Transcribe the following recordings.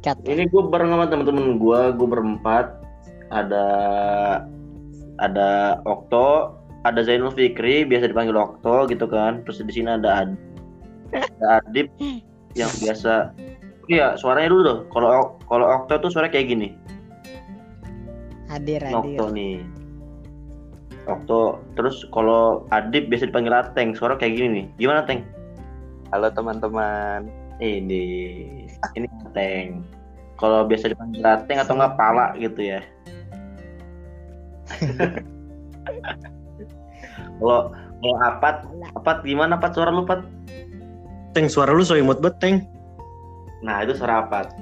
sikat Ini gue bareng sama temen-temen gue, gue berempat. Ada ada Okto, ada Zainul Fikri, biasa dipanggil Okto gitu kan. Terus di sini ada Ad, ada Adip yang biasa. Iya, suaranya dulu dong. Kalau kalau Okto tuh suara kayak gini. hadir hadir Okto nih. Okto. Terus kalau Adip biasa dipanggil Ateng, suara kayak gini nih. Gimana Teng? Halo teman-teman. Ini ini Ateng. Kalau biasa dipanggil Ateng atau nggak Pala gitu ya. Kalau kalau Apat, Apat gimana Pat suara lu Pat? Teng suara lu so imut banget Teng. Nah itu suara Apat.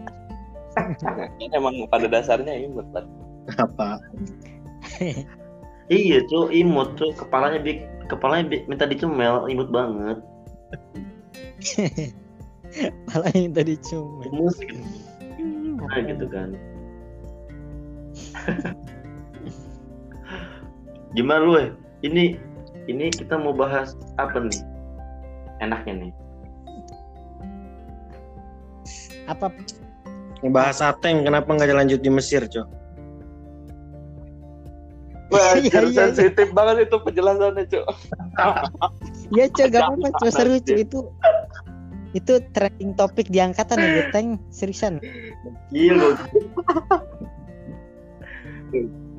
Ini emang pada dasarnya imut, Pak. Apa? Iya tuh imut tuh kepalanya big kepalanya bi- minta dicemel imut banget. malah yang tadi cuma Imut gitu. Nah, gitu kan. Gimana lu eh? Ini ini kita mau bahas apa nih? Enaknya nih. apa Bahas Ateng kenapa nggak lanjut di Mesir, Cok? Wah, Iya, iya, iya. sensitif banget itu penjelasannya, Cuk. ya cuy gak apa-apa seru cuy itu itu trending topik di angkatan ya Beteng seriusan Gila.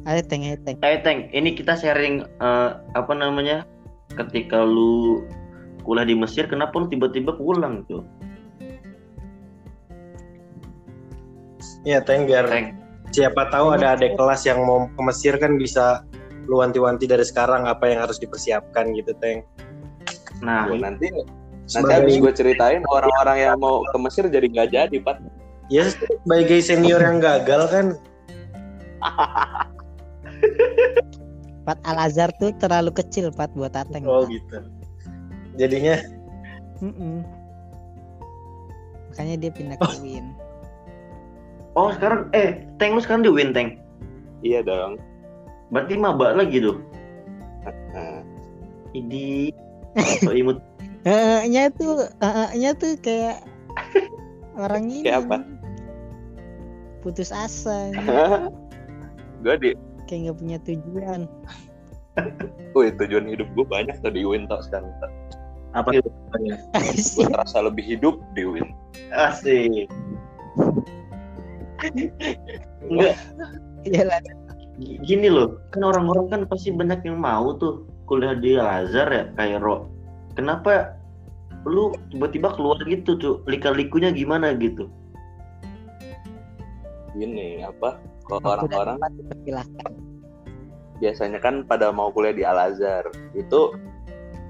ayo teng ayo teng Eh Teng, ini kita sharing eh, apa namanya? Ketika lu kuliah di Mesir, kenapa lu tiba-tiba pulang tuh? Iya, Teng biar Teng. siapa tahu ada adik kelas yang mau ke Mesir kan bisa lu wanti-wanti dari sekarang apa yang harus dipersiapkan gitu, Teng. Nah, Gua nanti nanti habis gue ceritain orang-orang yang mau ke Mesir jadi nggak jadi, Pak. Ya sebagai senior yang gagal kan Pat Al Azhar tuh terlalu kecil Pat buat Ateng oh Pat. gitu. Jadinya Mm-mm. makanya dia pindah ke Win oh sekarang eh Teng lu sekarang di Win Teng. Iya dong. Berarti maba lagi tuh. Nah, Idi so imut nya tuh nya tuh kayak orang ini Kayak apa? putus asa gue di kayak nggak punya tujuan Wih, tujuan hidup gue banyak tuh di Win tau sekarang. Apa itu? Gue terasa lebih hidup di Win. asik. Enggak, ya lah G- gini loh, kan orang-orang kan pasti banyak yang mau tuh kuliah di Al Azhar ya, Kairo. Kenapa lu tiba-tiba keluar gitu tuh? Lika-likunya gimana gitu? Gini, apa? Kalau orang-orang biasanya kan pada mau kuliah di Al Azhar itu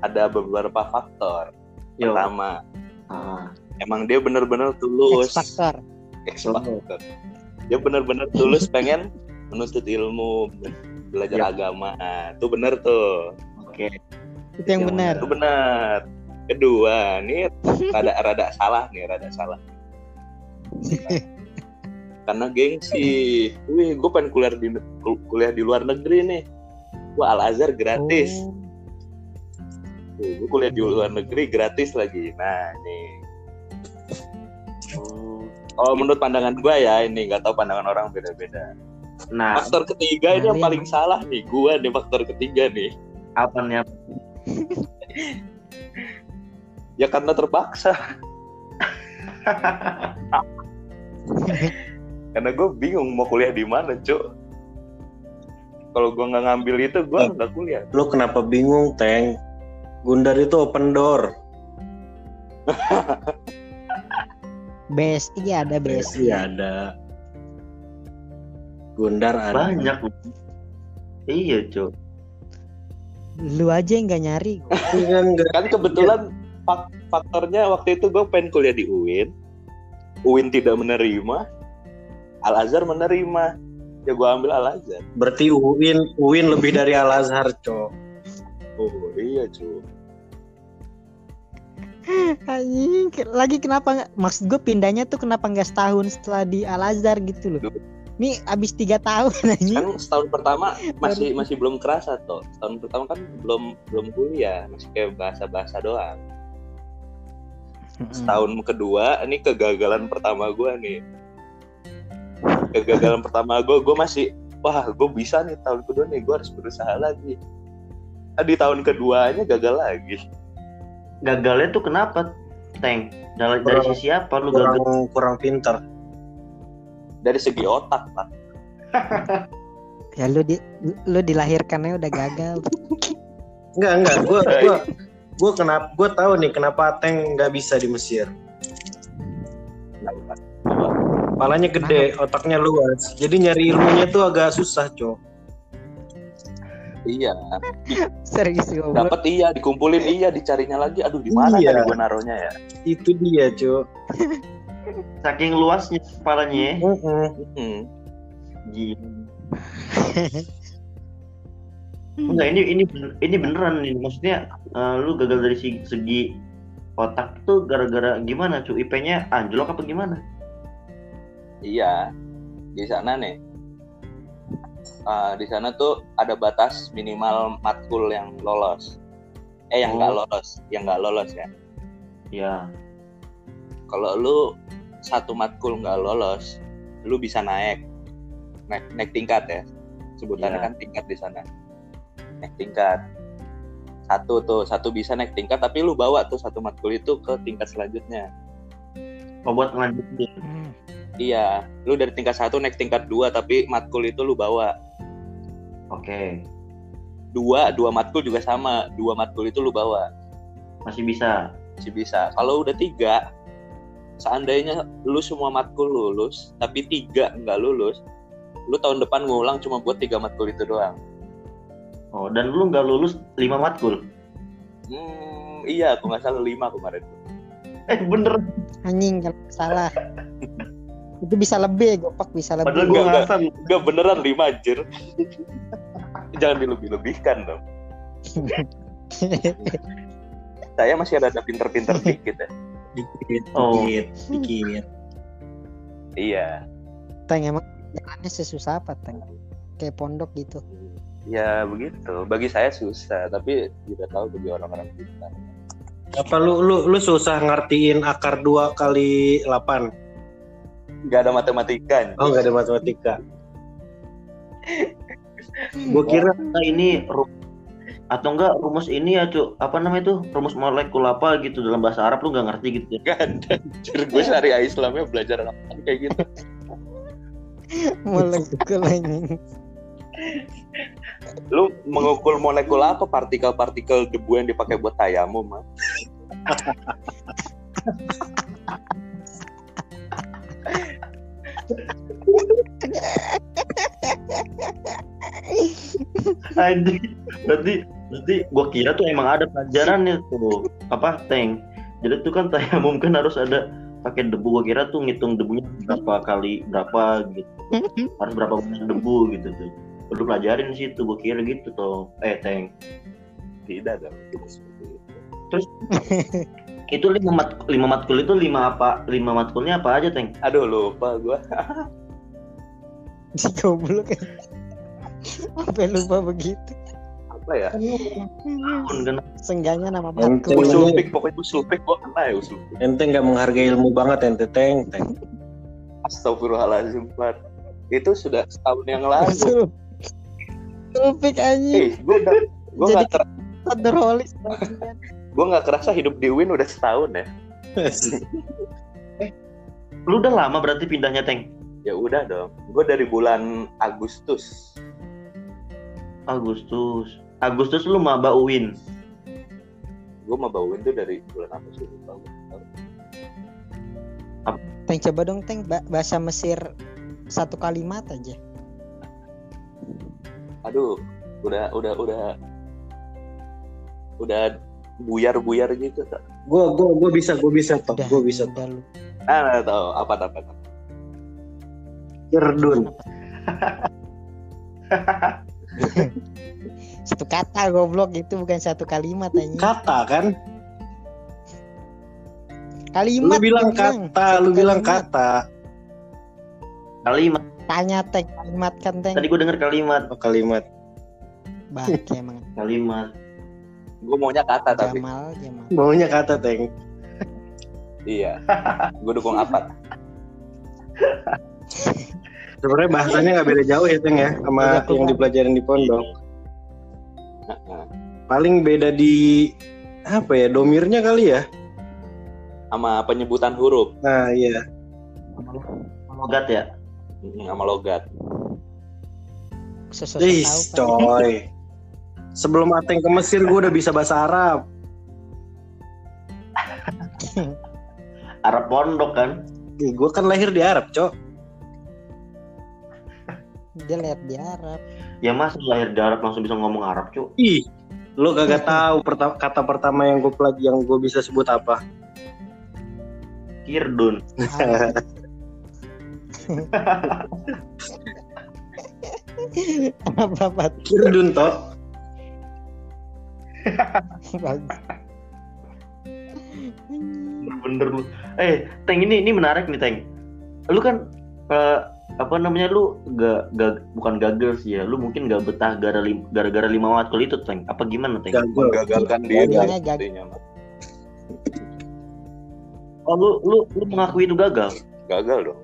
ada beberapa faktor. Yo. Pertama, Ah, emang dia bener-bener tulus. X X Factor. Dia bener-bener tulus pengen menuntut ilmu, belajar Iya. agama. Nah, itu bener tuh. oke. Itu yang Yang benar Itu bener. Kedua, nih rada rada salah nih, rada salah. Karena gengsi. Wih, gue pengen kuliah di kuliah di luar negeri nih. Wah, Al Azhar gratis. Oh. Tuh, gue kuliah di luar negeri gratis lagi. Nah, nih. Oh. Oh, menurut pandangan gue ya, ini nggak tahu pandangan orang beda-beda. Nah, Faktor ketiga ini yang Nah, paling salah nih, gue nih faktor ketiga nih. apa nih? Ya karena terpaksa. karena gue bingung mau kuliah di mana, cuk. Kalau gue nggak ngambil itu, gue Oh. nggak kuliah. Lu kenapa bingung, Teng? Gundar itu open door. BSI ada BSI Iya ada. Gundar ada. Banyak. Iya, Cuk. Lu aja yang nggak nyari Iya. Kan kebetulan fak- faktornya waktu itu gue pengen kuliah di UIN. UIN tidak menerima. Al Azhar menerima. Ya gue ambil Al Azhar. Berarti UIN UIN lebih dari Al Azhar, Cok. Oh iya cuy. anjing lagi kenapa nggak maksud gue pindahnya tuh kenapa nggak setahun setelah di Al Azhar gitu loh nih abis tiga tahun anjing Kan setahun pertama masih masih belum kerasa tuh. Setahun pertama kan belum belum kuliah, masih kayak bahasa-bahasa doang. Setahun kedua ini kegagalan pertama gue nih. kegagalan pertama gue gue masih wah gue bisa nih tahun kedua nih gue harus berusaha lagi Ah, di tahun keduanya gagal lagi Gagalnya tuh kenapa, Teng? Dari, dari Kurang- sisi apa lu gagal? kurang kurang pinter dari segi otak pak Ya lu di lu dilahirkannya udah gagal. enggak enggak gue gue gue kenapa gue tahu nih kenapa Teng nggak bisa di Mesir Palanya gede, otaknya luas. Jadi nyari ilmunya tuh agak susah, Cok. iya Serius dapat iya dikumpulin iya dicarinya lagi aduh di mana Iya. tadi gue naruhnya ya Itu dia, Cok. Saking luasnya kepalanya ya. Hmm. Gila. Enggak, ini ini ini beneran nih. Maksudnya eh, lu gagal dari segi, segi otak tuh gara-gara gimana, cu? IP-nya anjlok apa gimana? Iya, di sana nih. Ah, di sana tuh ada batas minimal matkul yang lolos. Eh, yang nggak Oh. lolos, yang nggak lolos ya. Ya. Kalau lu satu matkul nggak lolos, lu bisa naik, naik, naik tingkat ya. Sebutannya Iya. kan tingkat di sana. Naik tingkat. Satu tuh, satu bisa naik tingkat, tapi lu bawa tuh satu matkul itu ke tingkat selanjutnya. Oh, buat ngelanjutin. Hmm. Iya, lu dari tingkat satu naik tingkat dua, tapi matkul itu lu bawa. Oke. dua dua matkul juga sama dua matkul itu lu bawa Masih bisa. masih bisa kalau udah tiga seandainya lu semua matkul lulus tapi tiga nggak lulus lu tahun depan ngulang cuma buat tiga matkul itu doang Oh, dan lu nggak lulus 5 matkul. hmm iya aku nggak salah lima kemarin Eh, bener. Anjing kalau salah. Itu bisa lebih, gopak bisa lebih. Padahal gua Enggak, ngasal. nggak beneran lima anjir jangan dilebih-lebihkan dong saya masih ada pinter-pinter dikit ya Dikit, Oh. dikit, dikit. iya Teng emang jalannya sesusah apa, Teng? Kayak pondok gitu. ya begitu bagi saya susah tapi tidak tahu bagi orang-orang kita Apa lu lu lu susah ngertiin akar 2 kali 8? nggak ada matematika Oh, nggak ada matematika. Gue kira Nah, ini ru- atau enggak rumus ini ya, Cuk. Apa namanya itu? Rumus molekul apa gitu dalam bahasa Arab lu nggak ngerti gitu. Gak ada. Anjir, gue syariah Islamnya belajar apa kayak gitu. Molekul anjing. Lu mengukur molekul apa? Partikel-partikel debu yang dipakai buat tayamum, mah. Anjing. Berarti berarti gua kira tuh emang ada pelajarannya tuh. Apa, Teng? Jadi tuh kan tayamum kan harus ada pakai debu. Gua kira tuh ngitung debunya berapa kali berapa gitu. Harus berapa banyak debu gitu tuh. Lu pelajarin sih tuh, gua kira gitu tuh. Eh, Teng. Tidak dong. Tidak seperti itu. Itu lima mat lima matkul itu lima apa? Lima matkulnya apa aja, Teng? Aduh, lupa gue. Si goblok. Sampai lupa begitu. Apa ya? Tahun kan Sengganya nama Ente matkul. Usul. Pik, pokoknya usul pik. Gue kena ya usul pik. ente nggak menghargai ilmu banget ente Teng. Teng. Astagfirullahaladzim, Pat. Itu sudah setahun yang lalu. Usul. Sulpik anjing. Eh, gue udah gue Jadi nggak ter- Tadrolis. gue nggak kerasa hidup di Win udah setahun ya. lu udah lama berarti pindahnya, Teng? Ya udah dong. Gue dari bulan Agustus. Agustus. Agustus lu maba UIN. Gue mau bawain tuh dari bulan apa sih? Teng coba dong Teng ba- bahasa Mesir satu kalimat aja. Aduh, udah udah udah udah buyar-buyar gitu. tak? Gue gue gue bisa gue bisa toh. Gue bisa udah lu. Ah, tahu apa apa. apa. Satu kata goblok itu bukan satu kalimat anjing. Kata kan? Lu Kalimat bilang gua bilang. kata, Satu lu bilang kalimat. kata. Kalimat. Tanya Teng, kalimat kan Teng. Tadi gue denger kalimat. Oh, kalimat. Bangke emang. Kalimat. Gue maunya kata tapi. Jamal, Jamal. Maunya kata Teng. Iya. Gue dukung apa? Sebenarnya bahasanya nggak beda jauh ya Teng ya sama yang dipelajarin di pondok. Nah, Paling beda di apa ya domirnya kali ya. sama penyebutan huruf Nah iya. logat ya sama logat. Sosok Ih, tahu Pak. coy. Sebelum Ateng ke Mesir gue udah bisa bahasa Arab. Arab pondok kan Gue kan lahir di Arab, cok. Dia lihat di Arab. Ya mas lahir di Arab langsung bisa ngomong Arab cu Ih, lo kagak tahu perta- kata pertama yang gue pelaj yang gue bisa sebut apa? kirdun. Apa apa Kirdun toh. bener-bener lu eh Teng ini ini menarik nih Teng lu kan eh, apa namanya lu gak, gak bukan gagal sih ya lu mungkin gak betah gara lim- gara-gara lima matkul itu Teng apa gimana Teng Gagal. Menggagalkan diri. Gagalnya gagal. intinya, Mas. oh lu lu lu mengakui itu gagal Gagal dong.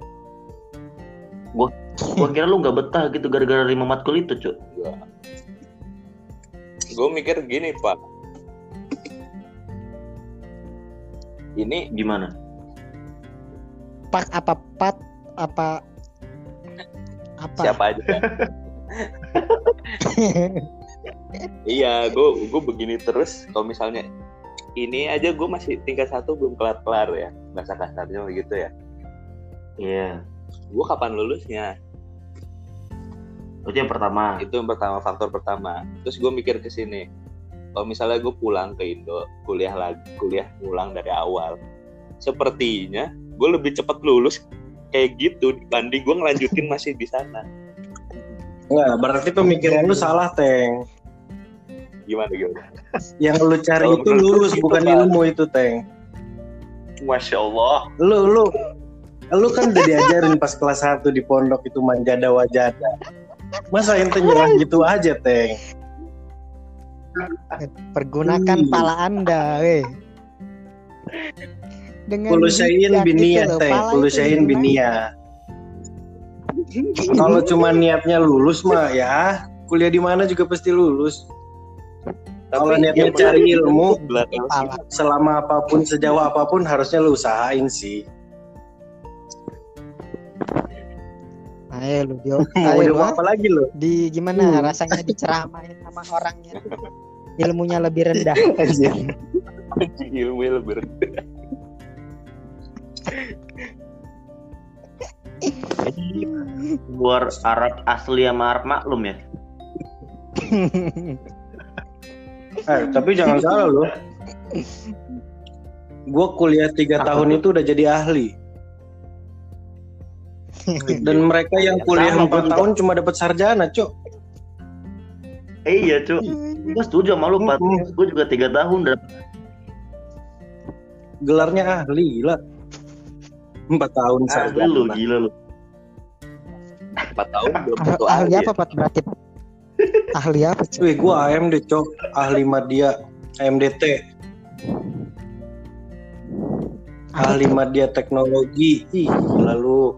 gua kira lu gak betah gitu gara-gara lima matkul itu cu Gue mikir gini pak. Ini gimana Pak apa pat apa apa siapa aja? iya, gue gue begini terus. Kalau misalnya ini aja gue masih tingkat satu belum kelar kelar ya bahasa kasarnya begitu ya. iya Gue kapan lulusnya? itu yang pertama Itu yang pertama faktor pertama. Terus gue mikir ke sini. Kalau misalnya gue pulang ke Indo, kuliah lagi, kuliah ulang dari awal. Sepertinya gue lebih cepat lulus kayak gitu dibanding gue ngelanjutin masih di sana. Nggak, berarti pemikiran lu salah, Teng. Gimana gimana? Yang lu cari itu menurut lulus lu bukan Pak. ilmu itu, Teng. Masya Allah. Lu lu lu kan udah diajarin pas kelas 1 di pondok itu manjada wajada. Masa ente nyerah gitu aja, Teng? pergunakan Hmm. pala anda weh dengan Kulu syain bijak binia, gitu loh, Teng. pala Kulu itu syain gimana? binia. Kalau cuma niatnya lulus mah ya kuliah di mana juga pasti lulus. Kalau Tapi niatnya cari ilmu, selama apa pun sejauh apa pun harusnya lu usahain sih. ayo lu Dio ayo lu, ah. apa lagi lu? di gimana Hmm. rasanya diceramain sama orangnya ilmunya lebih rendah anjing ilmu lebih rendah. Luar Arab asli sama Arab maklum ya Eh, tapi jangan salah lu. Gue kuliah tiga tahun itu udah jadi ahli. Dan mereka yang kuliah empat Pak. tahun cuma dapat sarjana, cok. eh, iya cu gue setuju sama lu Pat Mm-mm. gue juga tiga tahun dan Gelarnya ahli, gila. Empat tahun asli sarjana. lu gila lu. Empat tahun belum Ah- tentu ahli ahli apa Pat berarti ahli apa cuy Wih, gue AMD, cok. Ahli media, AMDT. Ahli media teknologi. Ih, lalu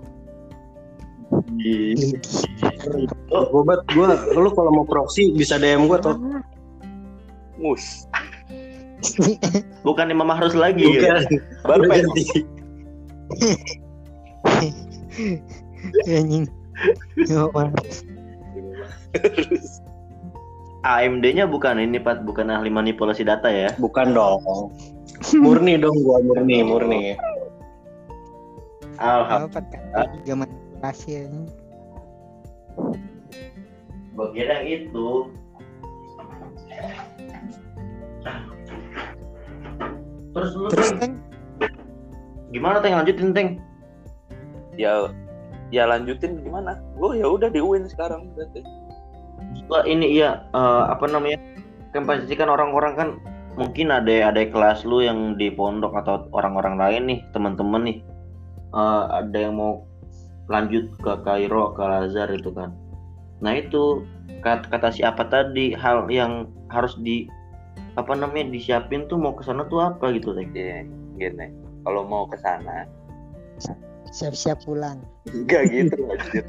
oh, gue lu kalau mau proxy bisa DM gue tuh mus. Bukan Imam Harus lagi. Ya bukan. Baru Udah. Pengen ganti. anjing. AMD-nya bukan ini Pat. Bukan ahli manipulasi data ya. Bukan dong. Murni dong gua murni murni. Alhamdulillah. Juga manipulasi kira yang itu. Terus lu terus kan gimana Teng? Lanjutin Teng. Ya ya lanjutin gimana? Gue ya udah di UIN sekarang berarti. Wah, ini iya eh, apa namanya kan pasti kan orang-orang kan mungkin ada ada kelas lu yang di pondok atau orang-orang lain nih teman-teman nih. Eh, ada yang mau lanjut ke Kairo ke Al Azhar itu kan. Nah itu kata, kata siapa tadi hal yang harus di apa namanya disiapin tuh mau ke sana tuh apa gitu Teng? Iya, gini kalau mau ke sana siap-siap pulang enggak gitu anjir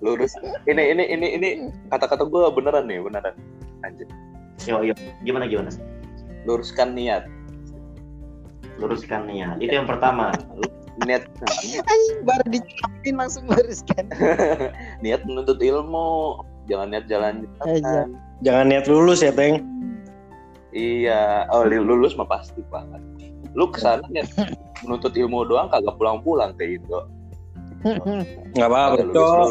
lurus ini ini ini ini kata-kata gue beneran nih beneran anjir Yo, yo. Gimana gimana? luruskan niat Luruskan niat. Itu yang pertama. niat baru dicapin langsung luruskan. niat menuntut ilmu jangan niat jalan Iya. Jangan niat lulus ya, Teng. iya oh lulus mah pasti banget lu ke sana niat menuntut ilmu doang kagak pulang-pulang ke Indo. Nggak apa-apa, Cok.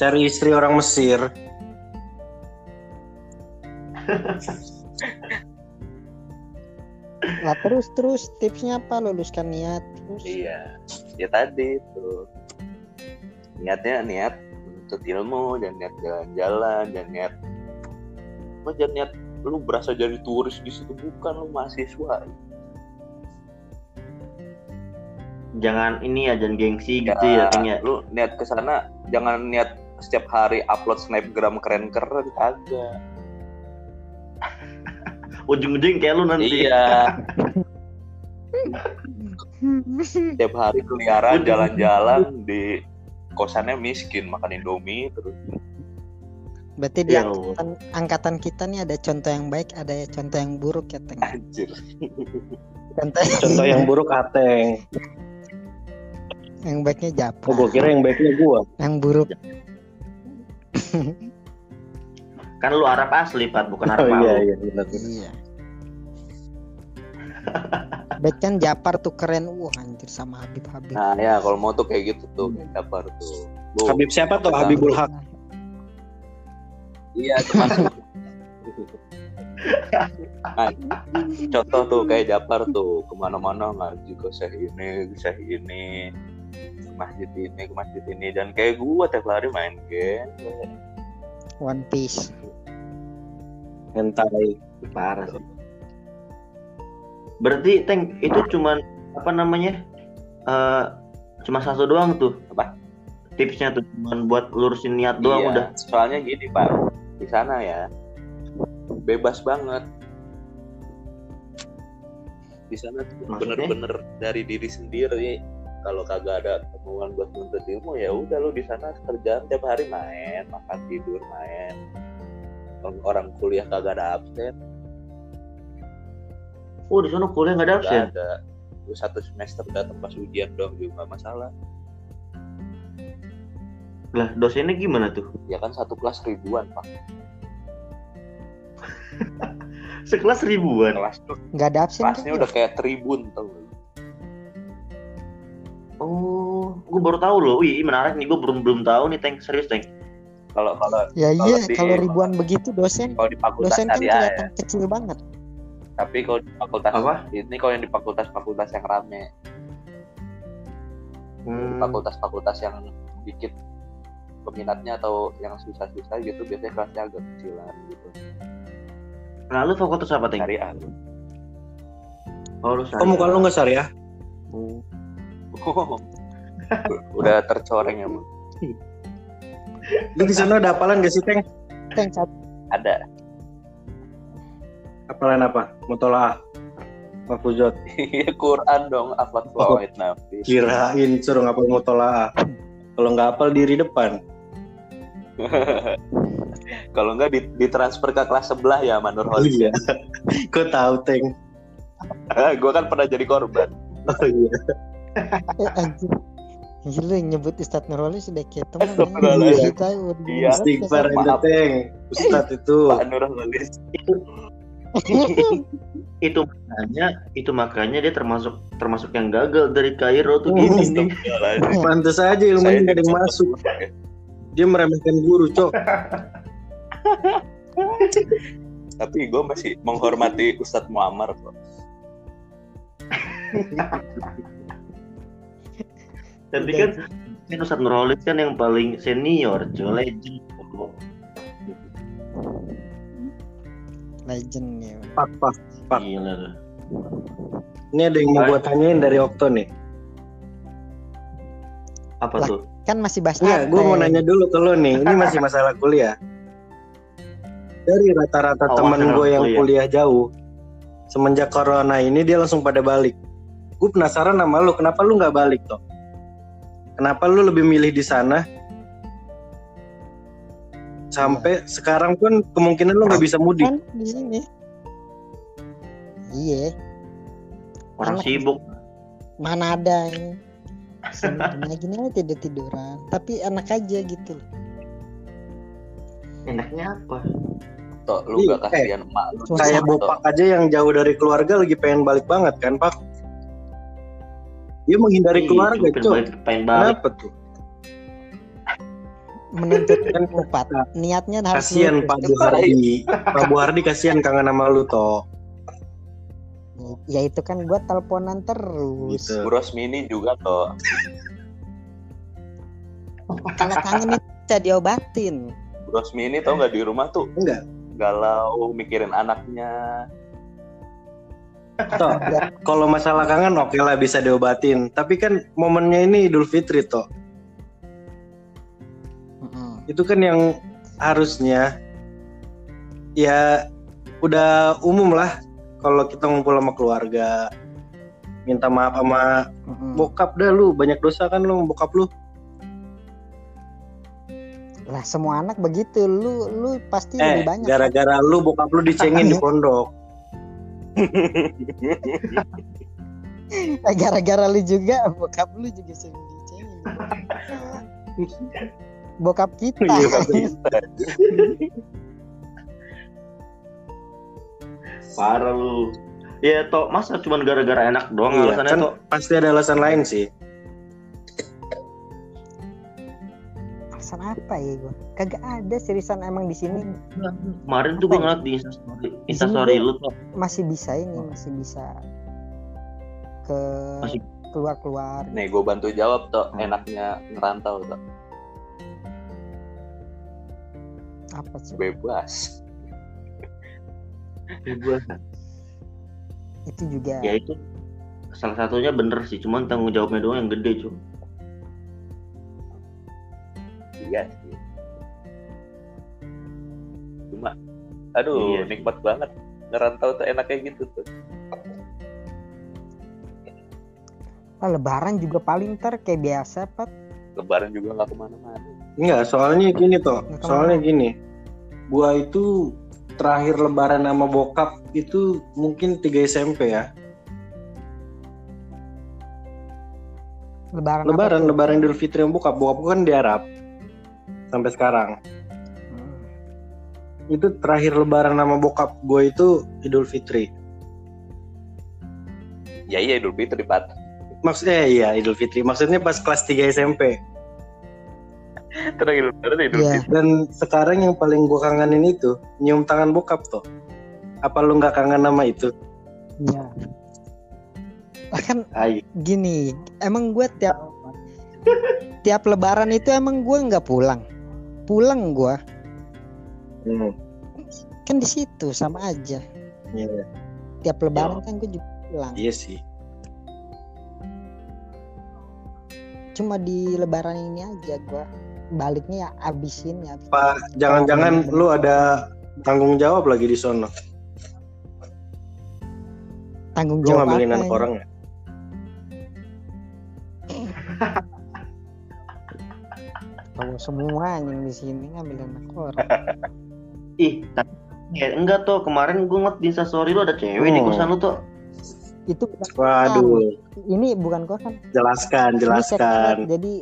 Cari istri orang Mesir. Lah terus terus tipsnya apa? Luluskan niat terus. iya. Ya tadi tuh niatnya niat menuntut ilmu dan niat jalan-jalan dan niat lu jangan niat lu berasa jadi turis di situ? Bukan lu mahasiswa Jangan ini ya, jangan gengsi Ya. gitu ya, ya. lu niat ke sana jangan niat setiap hari upload snapgram keren-keren kagak Ujung-ujung kayak lu nanti. iya setiap hari keliaran jalan-jalan di kosannya miskin makan indomie terus Berarti di Ya angkatan, angkatan kita nih ada contoh yang baik, ada contoh yang buruk ya Teng. anjir Contoh Contoh yang buruk Ateng. Yang baiknya Oh, Japra, gue kira yang baiknya gua. yang buruk Kan lu Arab asli, Pat, bukan Arab Oh iya iya benar. iya. Baik kan Japar tuh keren, wah anjir sama Habib Habib. nah ya kalau mau tuh kayak gitu tuh kayak dapar tuh Bu, Habib siapa tuh? Habibul Haq. iya termasuk Nah, contoh tuh kayak Japar tuh ke mana-mana ngaji ke syekh ini ke syekh ini ke masjid ini ke masjid ini dan kayak gua tiap hari main game One Piece. Hentai. Parah sih. Berarti Teng itu cuman apa namanya? eh cuma satu doang tuh. Apa? Tipsnya tuh cuman buat lurusin niat doang Iya, udah. soalnya gini pak di sana ya bebas banget di sana tuh bener-bener dari diri sendiri kalau kagak ada kemauan buat menuntut ilmu ya udah lu di sana kerjaan tiap hari main makan tidur main Kalau orang kuliah kagak ada absen Oh, di sana kuliah nggak ada absen. nggak ada lu satu semester datang pas ujian dong juga masalah Lah, dosennya gimana tuh? ya kan satu kelas ribuan pak Sekelas ribuan. kelas tuh Nggak ada absen kelasnya udah kayak tribun tau lu. Oh, gue baru tahu loh. Wih, menarik nih. Gue belum belum tahu nih, Teng. Serius, Teng. kalau kalau Ya Kalau iya, di- kalau ribuan begitu dosen, kalau di fakultas dosen kan syariah ya kelihatan kecil banget. tapi kalau di fakultas Apa? ini kalau yang di fakultas-fakultas yang rame Hmm. fakultas-fakultas yang dikit peminatnya atau yang susah-susah gitu biasanya kelasnya agak kecilan gitu Nah, lu fakultas apa, Teng? syariah Oh, lu Oh, muka lu nggak syariah? Oh. udah tercoreng emang Lu di sana ada apalan gak sih, Teng? Teng satu ada Apalan apa? Mutolaah. Mafuzot. Iya Quran dong afat fawaid nafis Kirain suruh ngapal mutolaah. Kalau nggak hafal diri depan. kalau enggak di, ditransfer ke kelas sebelah ya Manur Holis Iya. Kok tahu, Teng? gue kan pernah jadi korban Oh iya. Eh anjir. Yang nyebut Ustadz Nurholis udah kayak temen Astagfirullahaladzim. Kita udah Iya. Istighfar Maaf. ente, Teng. Ustadz itu. Pak Nur Holis Itu makanya, itu makanya dia termasuk termasuk yang gagal dari Kairo tuh gini nih. Pantes aja ilmunya nggak ada yang masuk. Dia meremehkan guru, Cok. tapi gue masih menghormati Ustadz Muammar kok Tapi kan kan Ustadz Nurholis kan yang paling senior, cuy, legend. Legend ya. Pak, pak. Pak. Gila tuh. Ini ada yang mau gua tanyain dari Okto nih. Apa Lah. tuh? Kan masih bahas Enggak, gue mau nanya dulu ke lo nih. Ini masih masalah kuliah. Dari rata-rata Oh, temen masalah gue yang kuliah. kuliah jauh, semenjak corona ini dia langsung pada balik. Gue penasaran sama lo, kenapa lu nggak balik toh? Kenapa lu lebih milih di sana sampai sekarang pun kemungkinan lu nggak bisa mudik kan di sini iya Orang Anak- sibuk. mana ada yang gini gini aja tidur tiduran tapi enak aja gitu loh Enaknya apa? Tok, lu Iya, gak kasihan emak lu. Tok. bopak aja yang jauh dari keluarga lagi pengen balik banget kan pak dia menghindari Ih, keluarga cok kenapa tuh? Menuntut Kan empat niatnya harus kasihan. Pak Buhardi Pak Buhardi kasihan kangen sama lu toh. Ya itu kan gua teleponan terus. Gitu. Bros Mini juga toh. kalau kangen itu bisa diobatin. Bros Mini tau gak di rumah tuh? Enggak. Galau mikirin anaknya. Toh kalau masalah kangen oke lah bisa diobatin. Tapi kan momennya ini Idul Fitri toh. Mm-mm. itu kan yang harusnya ya udah umum lah kalau kita ngumpul sama keluarga minta maaf sama Mm-mm. bokap dah lu. Banyak dosa kan lu bokap lu. Lah semua anak begitu. Lu lu pasti eh lebih banyak. gara-gara lu bokap lu dicengin di pondok gara-gara lu juga bokap lu juga sering dicengin bokap kita Iya, Parah lu. Ya toh masa cuma gara-gara enak doang Iya, alasannya kan toh. pasti ada alasan lain sih alasan apa ya gua kagak ada seriusan emang di sini Kemarin tuh gue ngeliat di instastory, instastory lu toh. masih bisa ini masih bisa ke Masih- keluar-keluar Nih gue bantu jawab toh Hmm. enaknya ngerantau toh. apa sih Bebas. itu juga Ya itu salah satunya bener sih, cuman tanggung jawabnya doang yang gede cuy. Iya sih. Cuma aduh Iya. nikmat banget ngerantau tuh enaknya gitu tuh. Ah, lebaran juga paling ter kayak biasa pak Lebaran juga nggak ke mana-mana. Enggak, soalnya gini toh. Soalnya ke mana. gini. Gua itu terakhir lebaran sama bokap itu mungkin 3 SMP ya. lebaran Lebaran, lebaran Idul Fitri sama bokap. Bokap gua kan di Arab. Sampai sekarang. Hmm. Itu terakhir lebaran sama bokap gue itu Idul Fitri. Ya iya Idul Fitri Pat. Maksudnya iya Idul Fitri. Maksudnya pas kelas 3 SMP. Terakhir lebaran Idul Iya. Fitri. Dan sekarang yang paling gua kangenin itu nyium tangan bokap toh. Apa lu nggak kangen sama itu? Iya. Lah kan gini, emang gue tiap tiap lebaran itu emang gue nggak pulang. Pulang gue Hmm. kan di situ sama aja. Iya, Tiap lebaran kan gue juga pulang. iya sih. Cuma di lebaran ini aja gue baliknya ya abisin ya. Pak, jangan-jangan lu ada tanggung jawab lagi di sono. Tanggung Lu jawab ngambilin apa anak orang ya? Tahu semua yang di sini ngambil anak orang. Ih, tapi ya, enggak toh kemarin gue ngeliat di instastory lu ada cewek di Oh. kosan lu toh. Itu bukan Waduh, ini bukan kosan. jelaskan, Ini jelaskan. secret. Jadi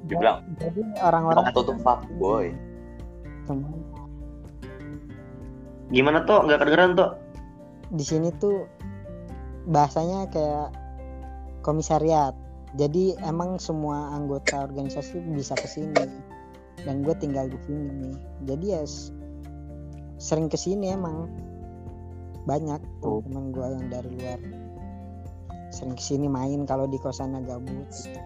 Dibilang jadi orang-orang waktu tuh fuck boy. semua Gimana toh? Enggak kedengeran toh? di sini tuh bahasanya kayak komisariat. Jadi emang semua anggota organisasi bisa ke sini dan gue tinggal di sini. Jadi ya sering ke sini emang banyak teman gue yang dari luar sering ke sini main kalau di kosannya gabut. Gitu.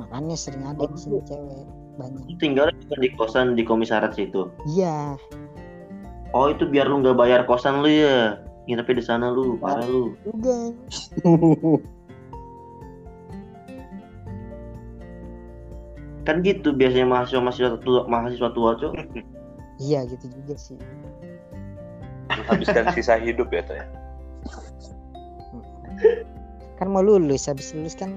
Makanya sering ada di sini cewek banyak. Tinggal di kosan di komisariat situ. Iya, Oh itu biar lu nggak bayar kosan lu ya. Nginepnya di sana lu, parah lu. juga. Kan gitu biasanya mahasiswa mahasiswa tua mahasiswa tua cok. Iya gitu juga sih. Habiskan sisa hidup ya tuh ya. kan mau lulus habis lulus kan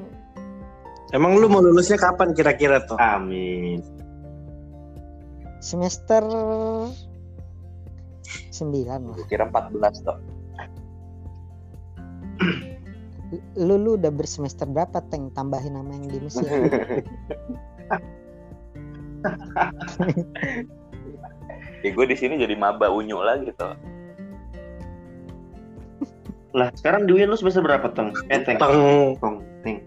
Emang lu mau lulusnya kapan kira-kira tuh? Amin. semester 9 lah kira 14 toh. lu lu udah bersemester berapa teng tambahin nama yang di Mesir Ya gue di sini jadi maba unyu lagi toh. Lah sekarang di UIN lu semester berapa teng? Eh teng. Teng. Teng. Teng.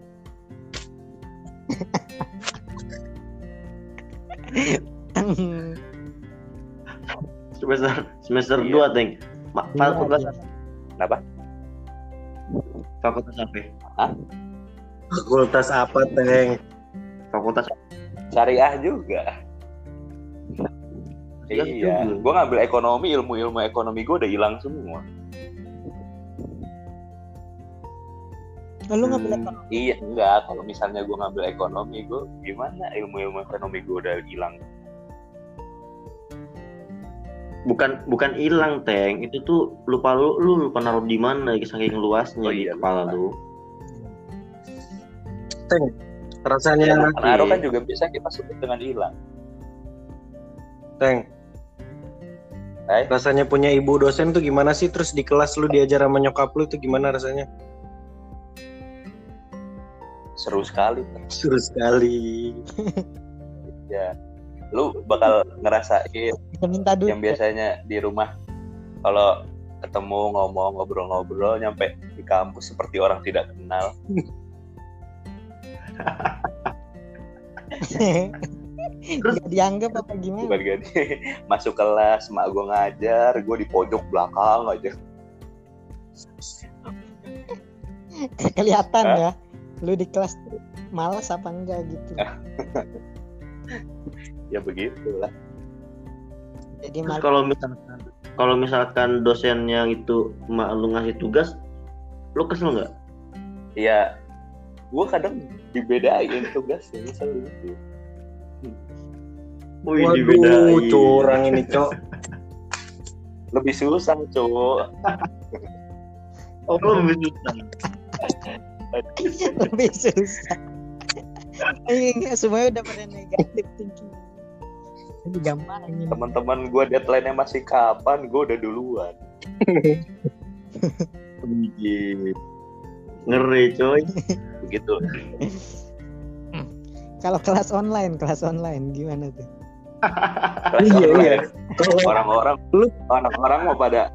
Semester semester Iya. 2 teng. Ma- Iya, fakultas iya. Kenapa? fakultas apa? Fakultas apa, Teng? Fakultas Syariah juga. Syariah iya. juga. Gue ngambil ekonomi, ilmu-ilmu ekonomi gue udah hilang semua. lu ngambil Hmm. ekonomi Iya, enggak. Kalau misalnya gue ngambil ekonomi, gue gimana? Ilmu-ilmu ekonomi gue udah hilang. bukan bukan hilang teng itu tuh lupa lu lu lupa naruh di mana saking luasnya Oh di iya, kepala lu Rasanya, Ya, Oke. naruh kan juga bisa kita sebut dengan hilang. Teng. Eh? Rasanya punya ibu dosen tuh gimana sih? Terus di kelas lu diajar sama nyokap lu itu gimana rasanya? Seru sekali. Seru sekali. Ya. Lu bakal ngerasain kita minta duit yang biasanya di rumah kalau ketemu ngomong ngobrol-ngobrol nyampe di kampus seperti orang tidak kenal nggak dianggap apa gimana? Bukan gini masuk kelas mak gue ngajar gue di pojok belakang aja. Kelihatan Hah? ya lu di kelas tuh malas apa enggak gitu. Ya begitulah. Jadi Terus malas kalau misalkan kalau misalkan dosen yang itu mak lu ngasih tugas lu kesel nggak? Ya gue kadang dibedain tugasnya misalnya gitu Wih, Waduh, dibedain. curang ini, Cok. lebih susah cowok Oh, lebih susah. lebih susah. Iya, enggak, semuanya udah pada negatif thinking ini gampang ini. Teman-teman gue deadline-nya masih kapan? Gue udah duluan. Wih, Ngeri coy. begitu kalau kelas online kelas online gimana tuh Kelas Iya, iya. Orang-orang Lu- orang-orang mau pada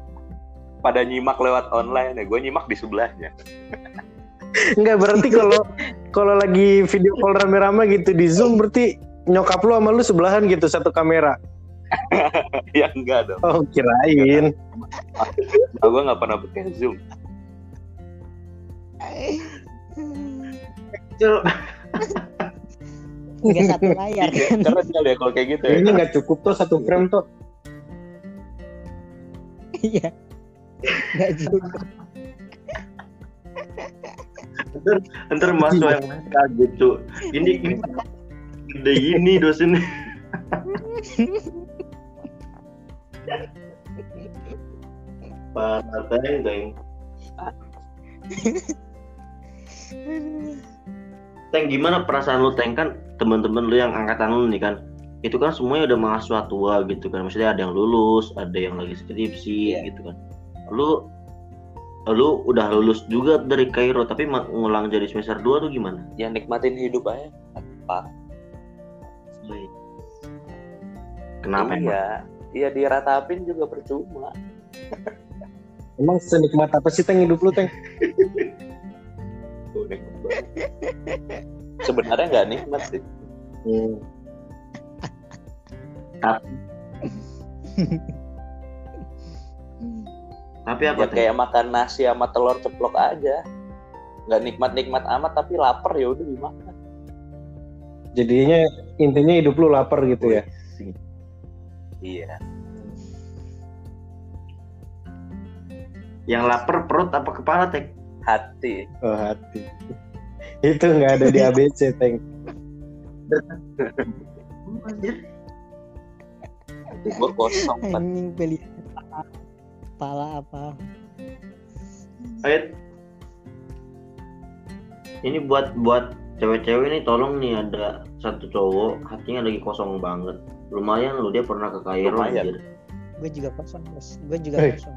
pada nyimak lewat online ya gue nyimak di sebelahnya Enggak berarti kalau kalau lagi video call rame-rame gitu di Zoom berarti nyokap lu sama lu sebelahan gitu satu kamera. ya enggak dong Oh, kirain. gue nggak pernah pakai zoom Cul, enggak satu layar Iya, kan keren kali ya kalau kayak gitu ya Ini nggak cukup tuh satu frame tuh. iya enggak juga ntar mahasiswa yang lain kaget cuy. Ini ini gede ini dosennya. Parah teng teng. Teng gimana perasaan lu teng? Kan teman-teman lu yang angkatan lu nih kan? Itu kan semuanya udah mahasiswa tua gitu kan. Maksudnya ada yang lulus ada yang lagi skripsi Iya. gitu kan. Lu lu udah lulus juga dari Kairo tapi ngulang jadi semester 2 tuh gimana? ya nikmatin hidup aja. Apa? Kenapa emang? iya iya diratapin juga percuma. Emang senikmat apa sih Teng hidup lu Teng? Tuh, nikmat banget. sebenarnya nggak nikmat sih Hmm. Tapi apa ya kayak makan nasi sama telur ceplok aja nggak nikmat nikmat amat tapi lapar ya udah dimakan Jadinya intinya hidup lu lapar gitu ya. iya Yang lapar perut apa kepala Teng? Hati Oh hati. Itu nggak ada di ABC Teng. gue kosong anjing beli kepala apa. Ini buat buat cewek-cewek ini tolong nih ada satu cowok hatinya lagi kosong banget lumayan lu dia pernah ke Kairo anjir. gue juga kosong bos gue juga Hei. kosong